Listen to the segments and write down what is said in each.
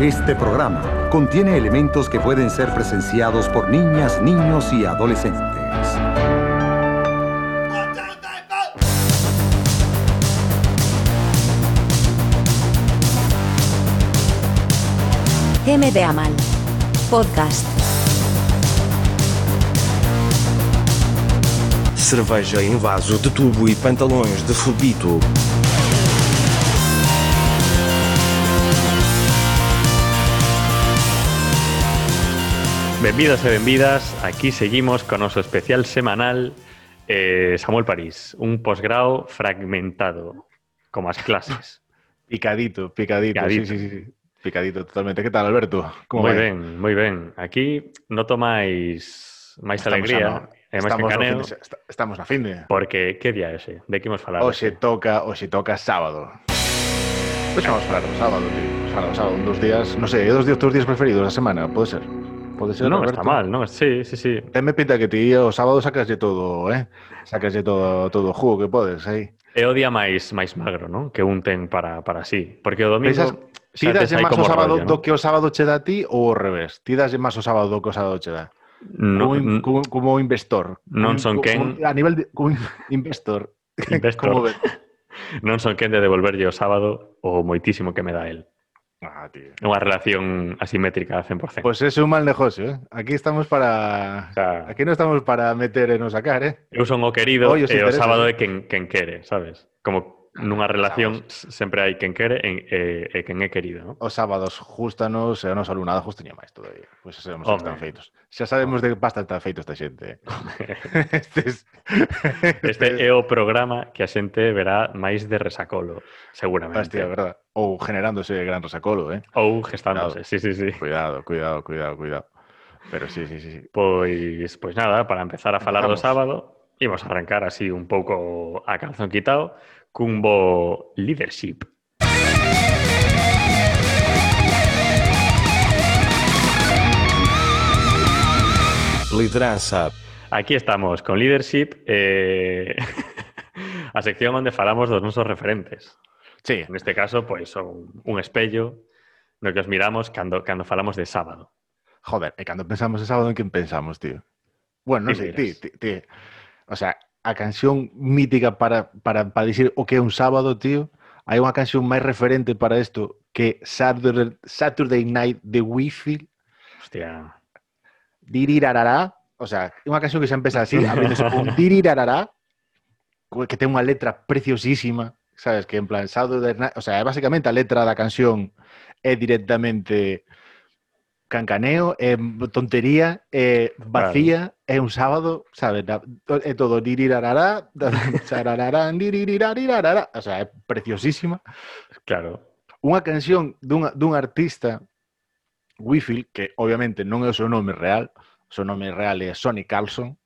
Este programa contiene elementos que pueden ser presenciados por niñas, niños y adolescentes. M de Amal. Podcast. Cerveja em vaso de tubo e pantalões de fubito. Bienvenidos y bienvenidas. Aquí seguimos con nuestro especial semanal eh, Samuel París, un posgrado fragmentado, con más clases. Picadito, picadito, picadito. Totalmente. ¿Qué tal, Alberto? Muy bien, muy bien. Aquí no tomáis más alegría. Estamos, a eh, fin de, estamos a fin de. Porque, ¿qué día es ese? ¿De qué hemos hablado? O se toca, o se toca sábado. Pues vamos a hablar sábado, tío. Sábado, sábado, dos días, no sé, dos días, tus días preferidos la semana, puede ser. Pode ser, Non Roberto? está mal, non? Sí, sí, sí. Teme pinta que ti o sábado sacaslle todo, eh? Sacaslle todo todo o jugo que podes aí. Eh? É o día máis máis magro, non? Que un ten para, para sí. Porque o domingo... Pensas, ti das máis o sábado rollo, do que o sábado che dá ti ou ao revés? Ti das máis o sábado do que o sábado che dá? No, como, in, como, como investor. Non son como, quen... Como, a nivel de... Como investor. Investor. como non son quen de devolverlle o sábado o moitísimo que me dá el. Ah, tío. É unha relación asimétrica a 100%. Pues es un mal negocio, ¿eh? Aquí estamos para... O sea, Aquí no estamos para meter e no sacar, ¿eh? eu son o querido os e o sábado é quen, quen quere, sabes? Como Nunha relación sempre hai quen quere e, e, e quen é querido, non? Os sábados justanos e o noso alumnado justaña máis todavía. Pois xa sabemos Home. están feitos. Xa sabemos Home. de bastante feitos esta xente. Eh. este, es... este é o programa que a xente verá máis de resacolo, seguramente. Hostia, verdad. Ou generándose gran resacolo, eh? Ou gestándose, cuidado. sí, sí, sí. Cuidado, cuidado, cuidado, cuidado. Pero sí, sí, sí. Pois, pois nada, para empezar a falar Vamos. do sábado, imos arrancar así un pouco a calzón quitado cun bo leadership. Liderança. Aquí estamos con leadership, eh, a sección onde falamos dos nosos referentes. Sí, En este caso, pois son un espello no que os miramos cando, cando falamos de sábado. Joder, e cando pensamos en sábado, en quen pensamos, tío? Bueno, non Que sei, ti, ti, ti. O sea, a canción mítica para, para, para dicir o que é un sábado, tío, hai unha canción máis referente para isto que Saturday, Saturday Night de Wi-Fi, Hostia, dirirarará, o sea, é unha canción que xa empeza así, abriéndose con dirirarará, que ten unha letra preciosísima, sabes, que en plan Saturday Night, o sea, é basicamente a letra da canción é directamente cancaneo, é tontería, é vacía, claro. é un sábado, sabes, da- é todo dirirarará, sarararán, diririrarirarará, o sea, é preciosísima. Claro. Unha canción dunha, dun artista, Wifield, que obviamente non é o seu nome real, o seu nome real é Sonny Carlson,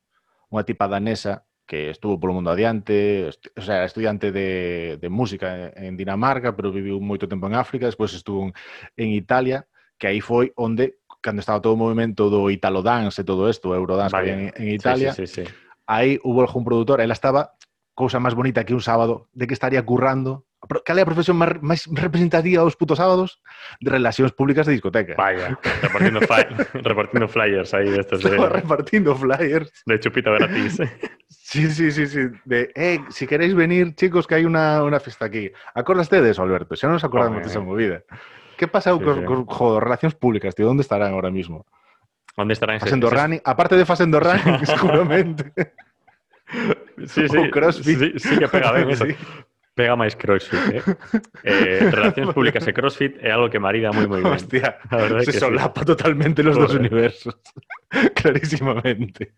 unha tipa danesa que estuvo polo mundo adiante, o sea, era estudiante de, de música en Dinamarca, pero viviu moito tempo en África, despois estuvo en, en Italia, que aí foi onde, cando estaba todo o movimento do Italo Dance e todo isto, o Eurodance que Vaya. había en, en Sí, Italia, Sí, sí, sí. aí hubo algún produtor, ela estaba cousa máis bonita que un sábado, de que estaría currando. Cal é a profesión máis, máis representativa dos putos sábados? De relacións públicas de discoteca. Vaya, repartiendo, fly- repartiendo flyers aí destos Estaba de, repartindo flyers. de chupito gratis. Sí, sí, sí, sí. De, eh, si queréis venir, chicos, que hai unha, unha fiesta aquí. Acordaste de eso, Alberto? Xa non nos acordamos Home. de esa movida. Que pasou sí, con, sí. con joder, relacións públicas, tío? Onde estarán ahora mismo? Onde estarán? Facendo ese, running, aparte de facendo running, seguramente. sí, sí, o crossfit. Sí, sí que pega ben eso. sí. Pega máis crossfit, eh? eh relacións públicas e crossfit é algo que marida moi, moi ben. Hostia, se solapa sí. totalmente los Joder. dos universos. Clarísimamente.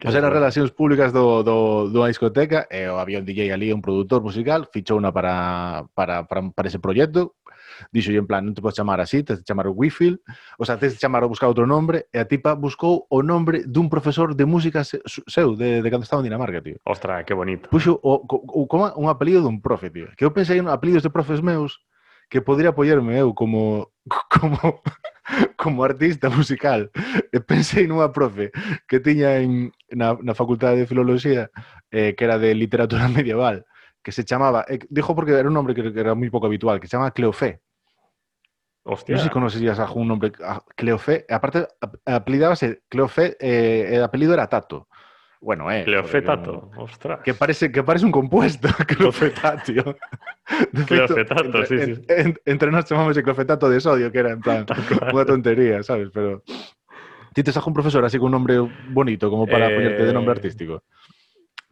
Pois eran relacións públicas do, do, do discoteca e o había un DJ ali, un produtor musical, fichou unha para, para, para, para ese proxecto, dixo en plan, non te podes chamar así, tens de chamar o Wifield, o sea, tens de chamar ou buscar outro nombre, e a tipa buscou o nombre dun profesor de música seu, de, de cando estaba en Dinamarca, tío. Ostra, que bonito. Puxo o, o, o, como un apelido dun profe, tío. Que eu pensei en apelidos de profes meus que podría apoiarme eu como como como artista musical. E pensei nunha profe que tiña en, na, na Facultade de Filoloxía eh, que era de literatura medieval que se chamaba, eh, dijo porque era un nombre que, que era moi pouco habitual, que se chama Cleofé. Hostia. Non sei se conocerías algún nombre a Cleofé, e aparte ap- apelidábase Cleofé, eh, e o apelido era Tato. Bueno, eh. Cleofetato. joder, Ostras. Que parece, que parece un compuesto, Cleofetatio. Cleofetato, entre, sí, sí. en- en- entre nós chamamos de Cleofetato de sodio, que era en plan unha tontería, sabes? Pero ti tes algún profesor así con un nombre bonito como para Eh, ponerte de nombre artístico?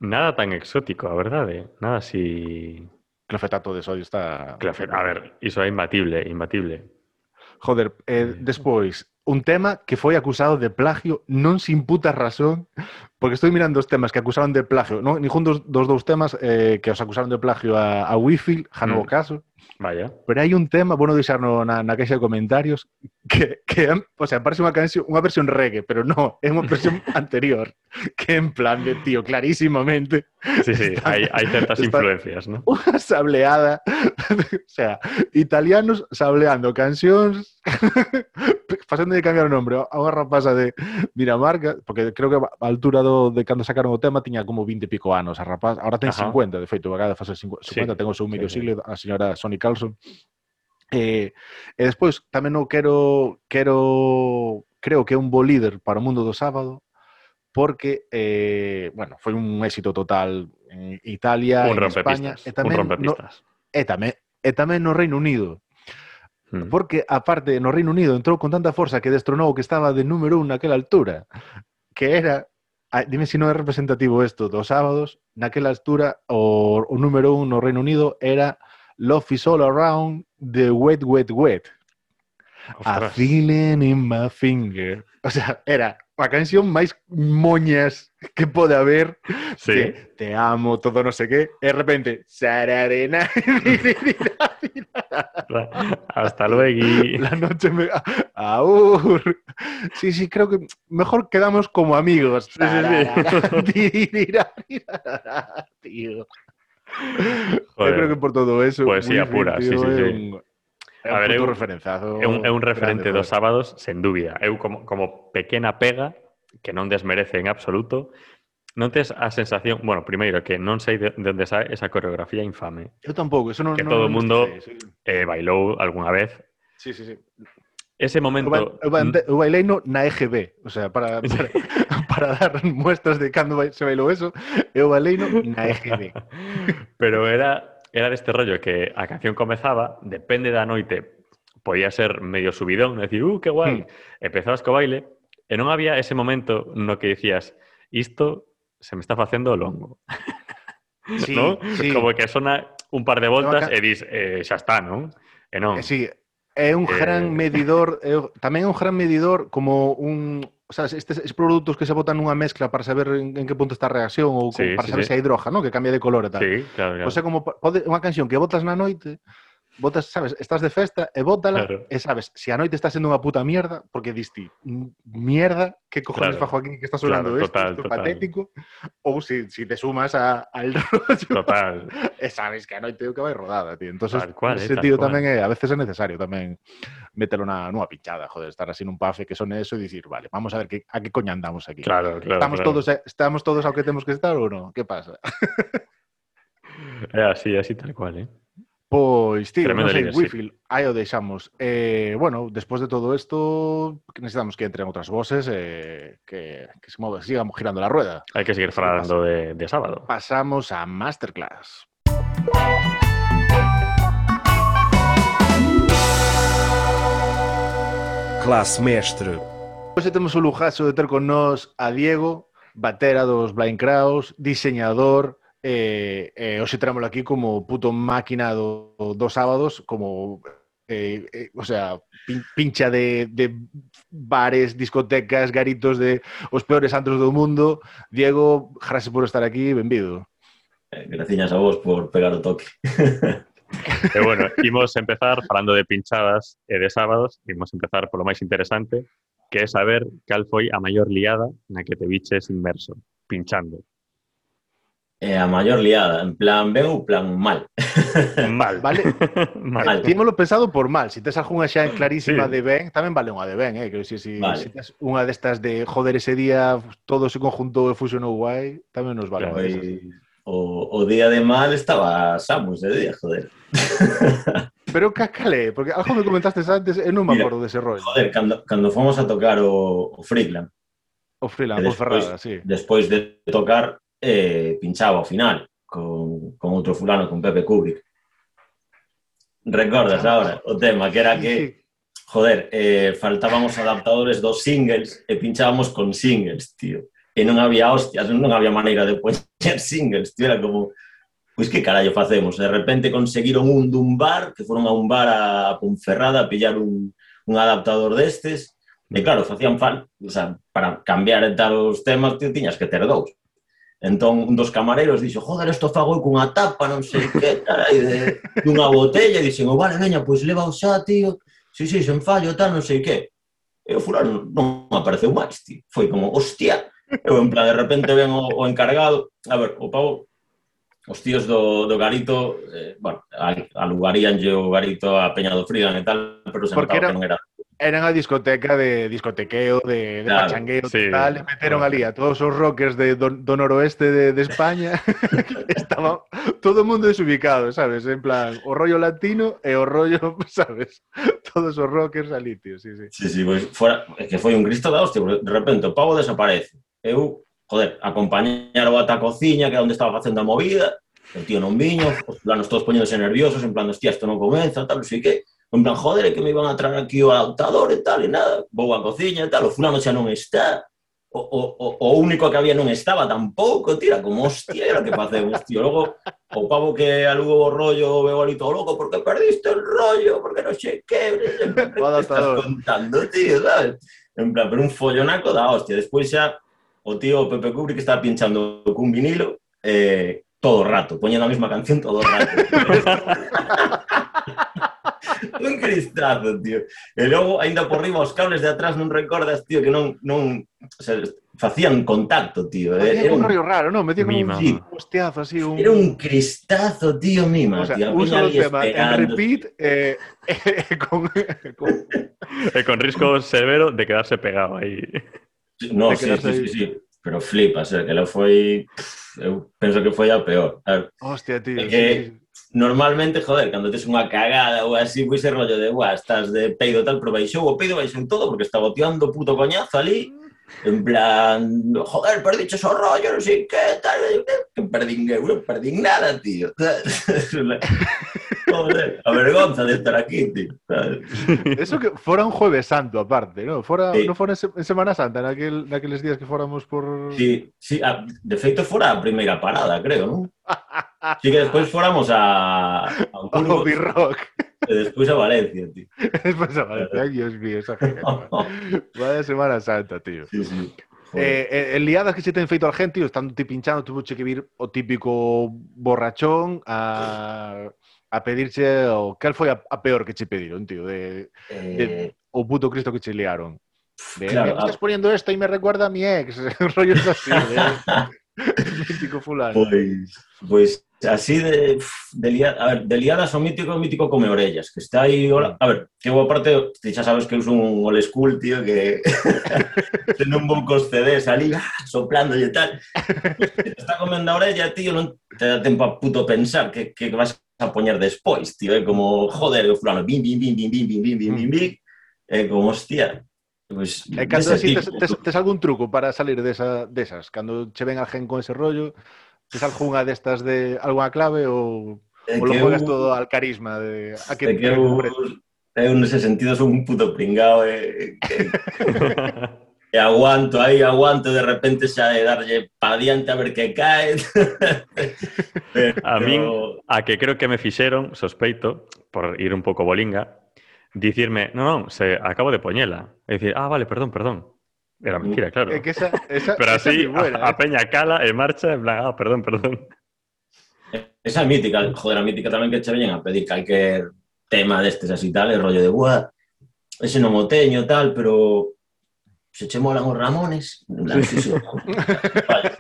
Nada tan exótico, a verdade. Nada así... Cleofetato de sodio está... A ver, iso é imbatible, imbatible. Joder, eh, despois, un tema que foi acusado de plagio non sin puta razón, porque estou mirando os temas que acusaron de plagio, non? Ningún dos, dos dous temas eh, que os acusaron de plagio a, a Wi-Fi, Mm. caso, Vaya. pero hai un tema, bueno, deixar no, na, na caixa de comentarios, que, que o sea, parece unha canción, unha versión reggae, pero no, é unha versión anterior, que en plan de, tío, clarísimamente, Sí, sí, Está- hai, hai certas influencias, ¿no? unha sableada, o sea, italianos sableando cancións, facendo de cambiar o nombre a unha rapaza de Dinamarca, porque creo que a altura do, de cando sacaron o tema tiña como 20 e pico anos a rapaz, ahora ten Ajá. 50, de feito, a cada fase 50, Sí, ten o seu medio sí, siglo, a señora Sonny Carlson. Eh, e despois tamén non quero quero creo que é un bo líder para o mundo do sábado porque eh, bueno, foi un éxito total en Italia, Un en España e Un tamén no, rompepistas. e tamén e tamén no Reino Unido, Mm. porque aparte no Reino Unido entrou con tanta forza que destronou que estaba de número un naquela altura, que era dime se non é representativo isto dos sábados, naquela altura o, o número un no Reino Unido era Love is all around the wet, wet, wet. A feeling in my finger. O sea, era a canción máis moñas que pode haber Sí. que te amo, todo no sé qué, de repente, sararena, Hasta luego. la noche me... Aur. Sí, sí, creo que mejor quedamos como amigos. Sí, sí, sí. Tío. Joder. Yo creo que por todo eso... Poesía wifi, pura, tío, sí, sí, sí. Eh, un... A ver, é un, referenzazo é un, é un referente grande, dos sábados, sen dúbida. Eu como, como pequena pega, que non desmerece en absoluto, non tes a sensación, bueno, primeiro que non sei de onde sae esa coreografía infame. Eu tampouco, eso non Que non, todo o mundo sei, sí. eh, bailou algunha vez. Sí, sí, sí. Ese momento... O, ba baileino na EGB, o sea, para, para, para dar muestras de cando se bailou eso, eu baileino na EGB. Pero era, era deste rollo que a canción comezaba, depende da noite, podía ser medio subidón, decir, uh, qué guai, hmm. empezabas co baile, e non había ese momento no que dicías, isto se me está facendo longo. Sí, ¿no? sí. Como que sona un par de voltas acá... e dis, eh, xa está, non? E non. Eh, sí, é un eh... gran medidor, é, tamén é un gran medidor como un, o sea, estes, estes produtos que se botan nunha mezcla para saber en, en que punto está a reacción ou sí, para sí, saber sí. se hai droga, ¿no? que cambia de color e tal. Sí, claro, claro. Pois o sea, como pode, unha canción que botas na noite botas, sabes, estás de festa e bótala Claro. e sabes, se a noite está sendo unha puta mierda, porque diste mierda, que cojones Claro. fajo aquí que está sonando Claro, esto, total, é total. patético, ou si, si te sumas a, al rollo, Total. e sabes que a noite o que vai rodada, tío. Entonces, Tal cual, eh, tal sentido cual. tamén é, a veces é necesario tamén metelo na nunha pinchada, joder, estar así nun pafe que son eso e dicir, vale, vamos a ver que, a que coña andamos aquí. Claro, claro. estamos claro. todos eh, estamos todos ao que temos que estar ou non? Que pasa? É así, así tal cual, eh? Pois, tío, non Tremendo sei, líder, sí. Aí o deixamos. Eh, bueno, despois de todo isto, necesitamos que entren outras voces eh, que, que se move, sigamos girando la rueda. Hai que seguir falando de, de sábado. Pasamos a Masterclass. Classe mestre. Hoxe temos o lujazo de ter con nós a Diego, batera dos Blind Kraus, diseñador, E, eh, hoxe trámolo aquí como puto máquina do, dos sábados, como eh, eh, o sea, pin, pincha de, de bares, discotecas, garitos de os peores antros do mundo. Diego, gracias por estar aquí, benvido. Eh, graciñas a vos por pegar o toque. e bueno, imos empezar falando de pinchadas e de sábados, imos empezar polo máis interesante, que é saber cal foi a maior liada na que te viches inmerso, pinchando. É a maior liada, en plan ben ou plan mal. Mal. Vale. mal. Tímolo pensado por mal. Si tes algunha xa clarísima sí. de ben, tamén vale unha de ben, eh? Que si, si, vale. si tes unha destas de joder ese día todo se conjuntou e fusionou guai, tamén nos vale. Claro, pois, e... o, o día de mal estaba Samus de día, joder. Pero cacale, porque algo me comentaste antes e non me acordo dese de rollo. Joder, cando, cando fomos a tocar o, o Freakland. O Freakland, vos Ferrada, sí. Despois de tocar, eh, pinchaba ao final con, con outro fulano, con Pepe Kubrick. Recordas agora o tema, que era que, joder, eh, faltábamos adaptadores dos singles e pinchábamos con singles, tío. E non había hostias, non había maneira de poñer singles, tío, era como, pois que carallo facemos? De repente conseguiron un dun bar, que foron a un bar a Ponferrada a pillar un, un adaptador destes, e claro, facían falta, o sea, para cambiar e tal os temas, tío, tiñas que ter dous. Entón, un dos camareiros dixo, joder, esto fago cunha tapa, non sei que, carai, aí de, dunha botella, e dixen, oh, vale, neña, pois leva o xa, tío, si, sí, si, sí, sen fallo, tal, non sei que. E o fulano non apareceu máis, tío. Foi como, hostia, eu en plan, de repente ven o, o encargado, a ver, o pavo, os tíos do, do garito, eh, bueno, alugaríanlle o garito a Peña do Fridan e tal, pero se Porque notaba era... que non era Eran a discoteca de discotequeo, de, de claro, pachangueo, sí, tal. e meteron claro. ali a todos os rockers de, do, do noroeste de, de España. Estaba todo o mundo desubicado, sabes? En plan, o rollo latino e o rollo, sabes? Todos os rockers ali, tío, sí, sí. Sí, sí, pois pues, fora, é que foi un cristo da hostia, porque de repente o pavo desaparece. Eu, joder, acompañar o ata a cociña, que é onde estaba facendo a movida, o tío non viño, os planos todos poñéndose nerviosos, en plan, hostia, isto non comeza, tal, non sei que En plan, joder, é que me iban a traer aquí o adaptador e tal, e nada, vou á cociña e tal, o fulano xa non está, o, o, o o único que había non estaba tampouco, tira, como hostia, era que facemos, tío. Logo, o pavo que alugo o rollo, veo ali todo loco, porque perdiste el rollo, porque non sei que, o adaptador. estás contando, tío, sabes? En plan, pero un follonaco da hostia. Despois xa, o tío Pepe Kubrick está pinchando cun vinilo, eh, todo o rato, poñendo a mesma canción todo o rato. un cristazo, tío. E logo, ainda por riba, os cables de atrás non recordas, tío, que non... non o sea, facían contacto, tío. Era, era un rollo raro, non? Metía como un hostiazo así. Un... Era un cristazo, tío, mima. O sea, tío, uso o tema esperando. en repeat eh, eh, con... Eh, con... e con risco severo de quedarse pegado aí. No, sí, sí, sí, sí, Pero flipa, o eh, sea, que lo foi... Eu penso que foi a peor. A ver, Hostia, tío. É que, sí, sí normalmente, joder, cando tes unha cagada ou así, pois é rollo de, guau, estás de peido tal, pero baixou o peido, baixou todo, porque estaba tirando puto coñazo ali, en plan, joder, perdiches o rollo, non sei que, tal, que perdín eu, non perdín nada, tío. joder, a vergonza de estar aquí, tío. Eso que fora un jueves santo aparte, ¿no? Fora, Sí. no fora en en Semana Santa, naquel, naqueles días que fóramos por... Sí, sí, a, de feito fora a primeira parada, creo, non? Sí que despois fóramos a, a O Burgos B-Rock. e despois a Valencia, tío. Después aparece. Ay, Dios mío, esa gente. Vaya Semana Santa, tío. Sí, sí. Eh, eh, en liadas que se ten feito a gente, estando ti pinchando, tuvo que vir o típico borrachón a, a pedirche o cal foi a, a peor que che pediron, tío, de, Eh, o puto Cristo que che liaron. De, Claro, "Me estás poniendo esto y me recuerda a mi ex, rollos así, de, mítico fulano. Pois, pois así de, de, liada, a ver, de liadas o mítico, o mítico come orellas, que está aí, mm. a ver, que eu aparte, xa sabes que eu son un old school, tío, que non vou cos CDs ali, ah, soplando e tal, te está comendo a orella, tío, non te dá tempo a puto pensar que, que vas a poñer despois, tío, é como, joder, o fulano, bim, bim, bim, bim, bim, bim, bim, bim, bim, é como, hostia, Pues, e cando así, tes, tes, tes algún truco para salir desa, desas? Cando che ven a gen con ese rollo, Tes algunha destas de algunha clave ou, é ou lo juegas eu... todo al carisma de a que, é que eu, eu nese sentido son un puto pringao e, e, e aguanto aí, aguanto de repente xa de darlle pa diante a ver que cae. Pero... a min, a que creo que me fixeron sospeito, por ir un pouco bolinga dicirme, non, non, se acabo de poñela. E dicir, ah, vale, perdón, perdón. Era mentira, claro. É que esa, esa, Pero esa así, buena, a, a eh. peña cala e marcha, en plan, ah, perdón, perdón. Esa mítica, joder, a mítica tamén que che veñen a pedir calquer tema destes así tal, e rollo de, buah, ese non o teño tal, pero se che molan os Ramones, en plan, sí, sí, vale.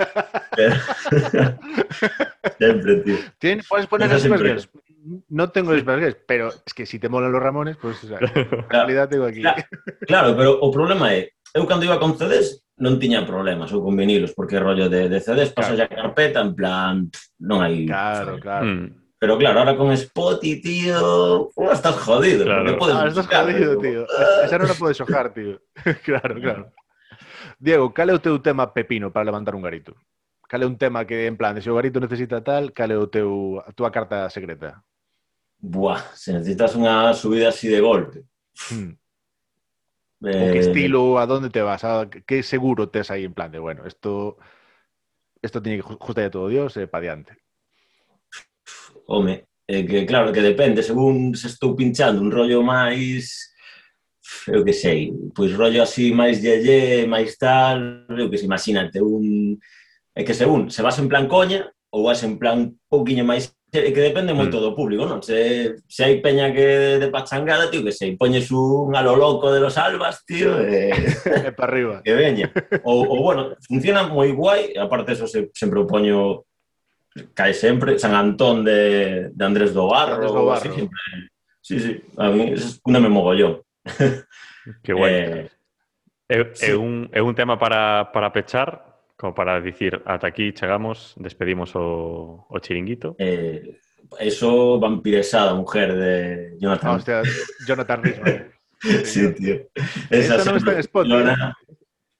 Pero, sempre, tío. Puedes poner siempre. Burgers. No tengo los Burgers, pero es que si te molan los Ramones, pues o sea, en realidad tengo aquí. Claro. Claro, pero o problema é, eu cando iba con CDs non tiña problemas ou con vinilos, porque rollo de, de CDs pasa claro. a carpeta, en plan, non hai... Claro, claro. Mm. Pero claro, ahora con Spotify, tío, uh, estás jodido. Claro. Puedes ah, estás buscar, jodido, como... tío. Eh, Esa non a podes xojar, tío. claro, claro. Diego, cal é o teu tema pepino para levantar un garito? Cal é un tema que, en plan, se o garito necesita tal, cal é o teu, a túa carta secreta? Buah, se necesitas unha subida así de golpe. Hmm. Eh, O que estilo, a dónde te vas? A, que seguro tes aí en plan de, bueno, esto esto tiñe que ju- justa ya todo Dios e pa diante. Home, é que claro que depende, según se estou pinchando un rollo máis eu que sei, pois rollo así máis yeye, máis tal, eu que sei, imagínate un é que según se vas en plan coña ou vas en plan un pouquiño máis É que depende moito mm. do público, non? Se, se hai peña que de pachangada, tío, que se impoñes un a lo loco de los albas, tío, e... Eh... para arriba. Que veña. Ou, ou, bueno, funciona moi guai, e aparte eso se, sempre o poño cae sempre, San Antón de, de Andrés do Barro, Andrés do Barro. Así, sempre... Sí, sí, a mí es unha me mogollón. Que guai. eh... É, é, sí. un, é un tema para, para pechar, Como para dicir, ata aquí chegamos, despedimos o, o chiringuito. Eh, eso vampiresada, mujer de Jonathan. Hostia, Jonathan Risman. sí, tío. Esa Esta non está en Spotify. Lona...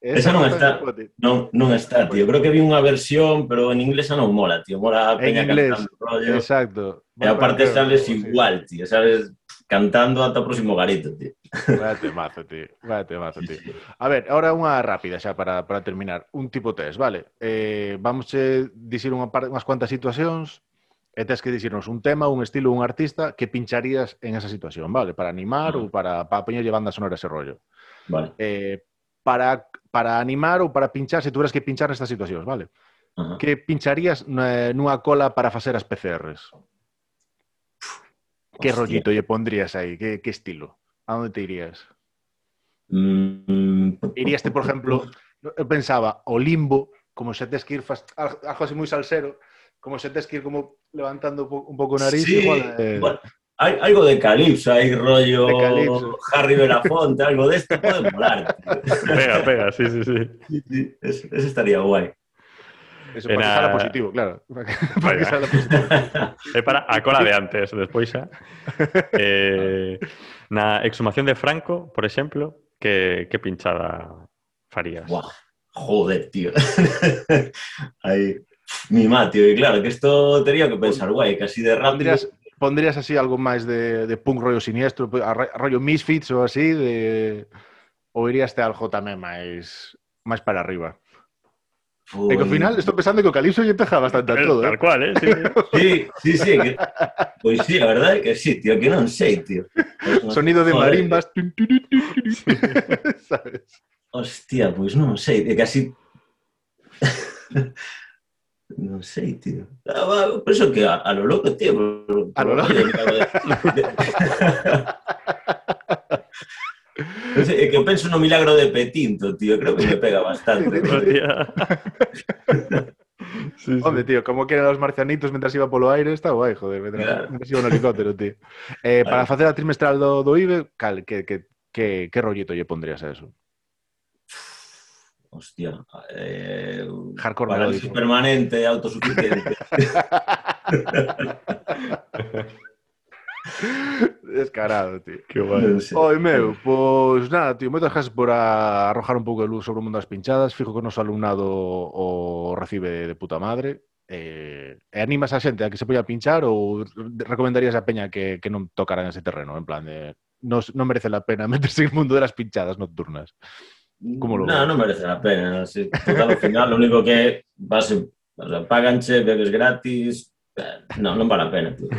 Esa, esa non está, non, non está, tío. Creo que vi unha versión, pero en inglés non mola, tío. Mola a peña en inglés, rollo. Exacto. E aparte sales igual, tío. Sabes cantando ata o próximo garito, tío. Vaya temazo, tío. Vaya temazo, tío. A ver, ahora unha rápida xa para, para terminar. Un tipo test, vale? Eh, vamos a dicir unha par, unhas cuantas situacións e tens que dicirnos un tema, un estilo, un artista que pincharías en esa situación, vale? Para animar uh -huh. ou para, para poñerlle banda sonora ese rollo. Vale. Eh, para, para animar ou para pinchar, se tuvieras que pinchar nestas situacións, vale? Uh -huh. Que pincharías eh, nunha cola para facer as PCRs? Hostia. rollito lle pondrías? Que, que estilo? A onde te irías? Mm, Iríaste, por ejemplo, eu pensaba, o limbo, como se que ir fast, algo así moi salsero, como se que ir como levantando un po- un pouco o nariz, Sí, igual, eh, bueno, hay algo de Calipso, hay rollo De Calipso. Harry Belafonte, algo de esto puede molar. tío. Pega, pega, sí, sí, sí. Sí, sí, ese, ese estaría guay. Eso para Era... que positivo, claro. Para que salga positivo. É para a cola de antes, despois xa. Eh, na exhumación de Franco, por exemplo, que, que pinchada farías? Buah, joder, tío. Aí, mi má, tío. E claro, que isto tería que pensar, guai, casi de rápido... Pondrías, pondrías así algo máis de, de punk rollo siniestro, rollo Misfits ou así, de... ou iríaste algo tamén máis máis para arriba? Pues... En el final estoy pensando que Calipso y empeja bastante a todo. ¿eh? Tal cual, ¿eh? Sí, sí, sí. Pues sí, la verdad que sí, tío, que no sé, tío. Sonido de marimbas. ¿Sabes? Hostia, pues no sé, tío, casi... no sé, tío. Ah, por eso que a, lo loco, tío. Por, a lo loco. Tío. É que eu penso no milagro de Petinto, tío, creo que me pega bastante. Sí, sí. Hombre, tío, como queren os marcianitos mentras iba polo aire, está guai, joder, mentras, claro. mentras iba no helicóptero, tío. Eh, vale. Para facer a trimestral do, do IBE, cal, que, que, que, que rollito lle pondrías a eso? Hostia, eh, Hardcore parálisis permanente, autosuficiente. Descarado, tío. Que guai. Sí. Oi, meu, pois nada, tío, moitas gracias por arrojar un pouco de luz sobre o mundo das pinchadas. Fijo que o noso alumnado o recibe de puta madre. Eh, e animas a xente a que se poña a pinchar ou recomendarías a peña que, que non tocaran ese terreno? En plan de, non non merece la pena meterse en mundo das pinchadas nocturnas. Como lo no, no merece la pena. Si, total, al final, lo único que vas, o sea, paganche, bebes gratis, eh, No, non vale a pena, tío.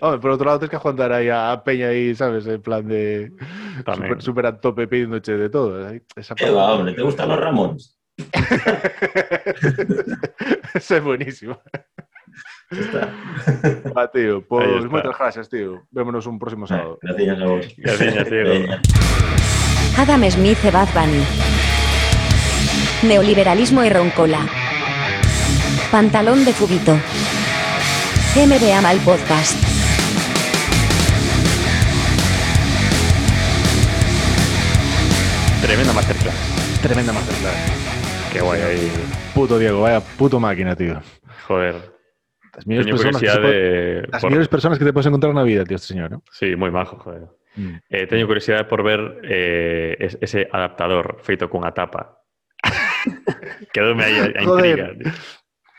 Hombre, por outro lado, tens que aguantar aí a, peña aí, sabes, en plan de super, Tamén. super a tope pidiéndoche de todo. Aí, Esa ¿Qué va, hombre? ¿Te gustan los Ramones? Buenísima. Ya está. Va, tío, Ahí está. moitas gracias, tío. Vémonos un próximo sábado. Gracias a vos. Veña. Adam Smith e Bad Bunny. Neoliberalismo e roncola. Pantalón de fubito. MBA Mal Podcast. Tremenda masterclass. Tremenda masterclass. Qué guay ahí. Puto Diego, vaya puto máquina, tío. Joder. Las mejores, Tengo personas que, curiosidad de... las por- personas que te puedes encontrar en la vida, tío, este señor, ¿no? Sí, moi majo, joder. Mm. Eh, teño curiosidade por ver eh, es- ese adaptador feito cunha tapa. Quedoume aí a, a Joder. intriga.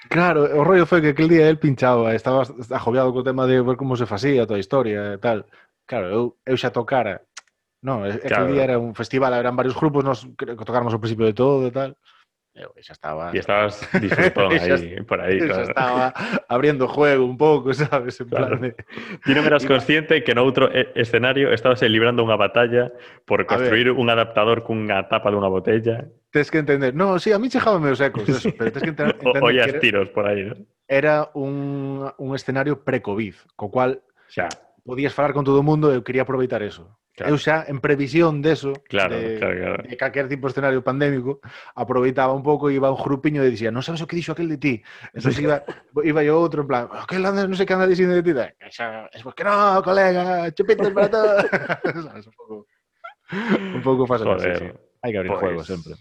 Claro, o rollo foi que aquel día el pinchaba, estaba ajoviado co tema de ver como se facía toda a historia e tal. Claro, eu, eu xa tocara. No, aquel claro. día era un festival, eran varios grupos, nos creo que tocáramos ao principio de todo e tal. Eu xa estaba... E estabas disfrutón Xa aí, por xa claro. estaba abrindo juego un pouco, sabes? En Claro. plan de... Ti non eras consciente que no outro e- escenario estabas librando unha batalla por construir un adaptador cunha tapa dunha botella Tens que entender. No, sí, a mí chejábame meus ecos, eso, pero tens que entender ollas que era, tiros por aí, ¿no? era un, un escenario pre-Covid, co cual podías falar con todo o mundo eu quería aproveitar eso. Claro. Eu xa, en previsión deso, claro, de, claro, claro. de calquer tipo de escenario pandémico, aproveitaba un pouco e iba un grupiño e dicía, non sabes o que dixo aquel de ti? Entón iba, iba yo outro en plan, aquel anda, non sei que anda dicindo de ti, da, xa, es que no, colega, chupitos para todo. sabes, un pouco, un pouco fácil. Joder, sí, sí. Hai que abrir pois pues... juego sempre.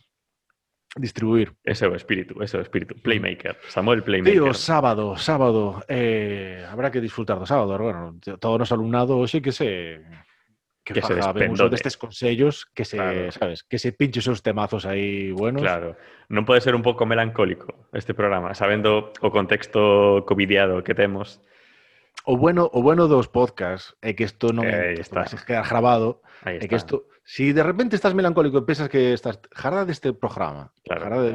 Distribuir. Ese é o espírito, ese é o espírito. Playmaker, Samuel Playmaker. Tío, sábado, sábado, eh, habrá que disfrutar do sábado, bueno, todo o noso alumnado, xe que se que, Que se ben despendote. uso destes consellos, que se, Claro. sabes, que se pinche os temazos aí buenos. Claro, non pode ser un pouco melancólico este programa, sabendo o contexto covidiado que temos. O bueno, o bueno dos podcasts é que isto non Eh, está. se quedar grabado, é que isto, si de repente estás melancólico e pensas que estás jarda deste programa, Claro. jarda de,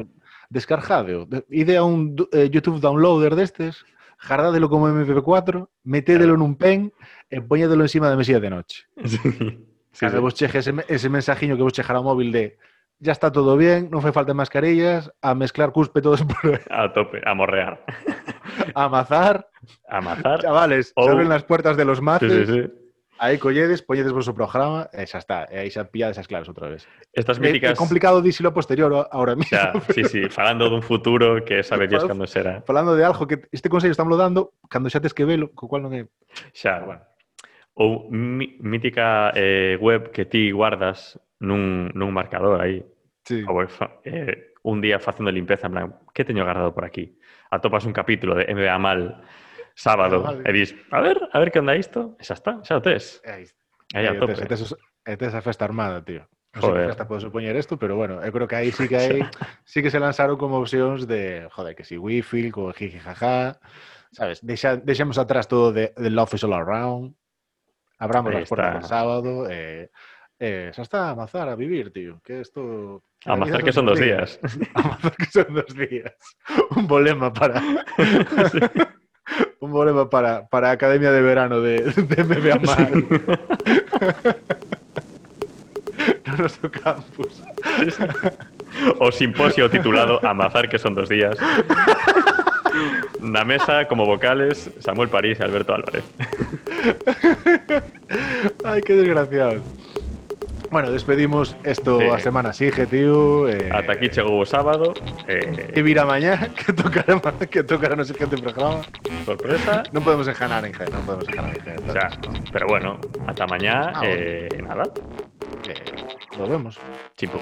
descargadeo, de, ide a un eh, YouTube downloader destes, jardádelo como MP4, metédelo nun pen e poñédelo encima da mesilla de noche. Sí. Vos ese, ese mensajiño que vos chejará móvil de ya está todo bien, non fai falta mascarillas, a mezclar cuspe todos por A tope, a morrear. a mazar. chavales, Ou- se abren las puertas de los Sí, maces, sí, sí. Aí colledes, poñedes vos o programa e xa está. E aí xa pillades as claras outra vez. Estas míticas... É, é complicado díselo posterior ahora mismo. Xa, pero... sí, sí, falando dun futuro que sabe Dios cando será. Falando de algo que este consello estamos dando cando xa tes que velo, co cual non é... Xa, bueno. Ou mí, mítica eh, web que ti guardas nun, nun marcador aí. Sí. Ou, eh, un día facendo limpeza, en plan, que teño guardado por aquí? Atopas un capítulo de MBA mal sábado e dis, a ver, a ver que onda isto, e xa está, xa o tes. Aí, Aí a tope. tes, tes, e tes a festa armada, tío. Non sei que festa pode supoñer isto, pero bueno, eu creo que aí sí que hai, sí que se lanzaron como opcións de, joder, que si wifi, co jiji jaja, sabes, deixa, deixamos atrás todo de, de Love is all around, abramos as puertas del sábado, e, eh, xa está, a amazar, a vivir, tío, que isto... A mazar que son dos días. Amazar que son dos días. Un bolema para... Un bolema para, para Academia de Verano de, de Mar. no noso campus. O simposio titulado Amazar que son dos días. Na mesa, como vocales, Samuel París e Alberto Álvarez. Ai, que desgraciado. Bueno, despedimos esto a semana sigue, tío. Eh, Ata aquí o sábado. E Eh, vira mañá que tocará, que tocará no siguiente programa. sorpresa. Non podemos enjanar en G, non podemos enjanar en. O sea, pero bueno, ata mañá. Ah, bueno. eh, nada, nos vemos. chimpum.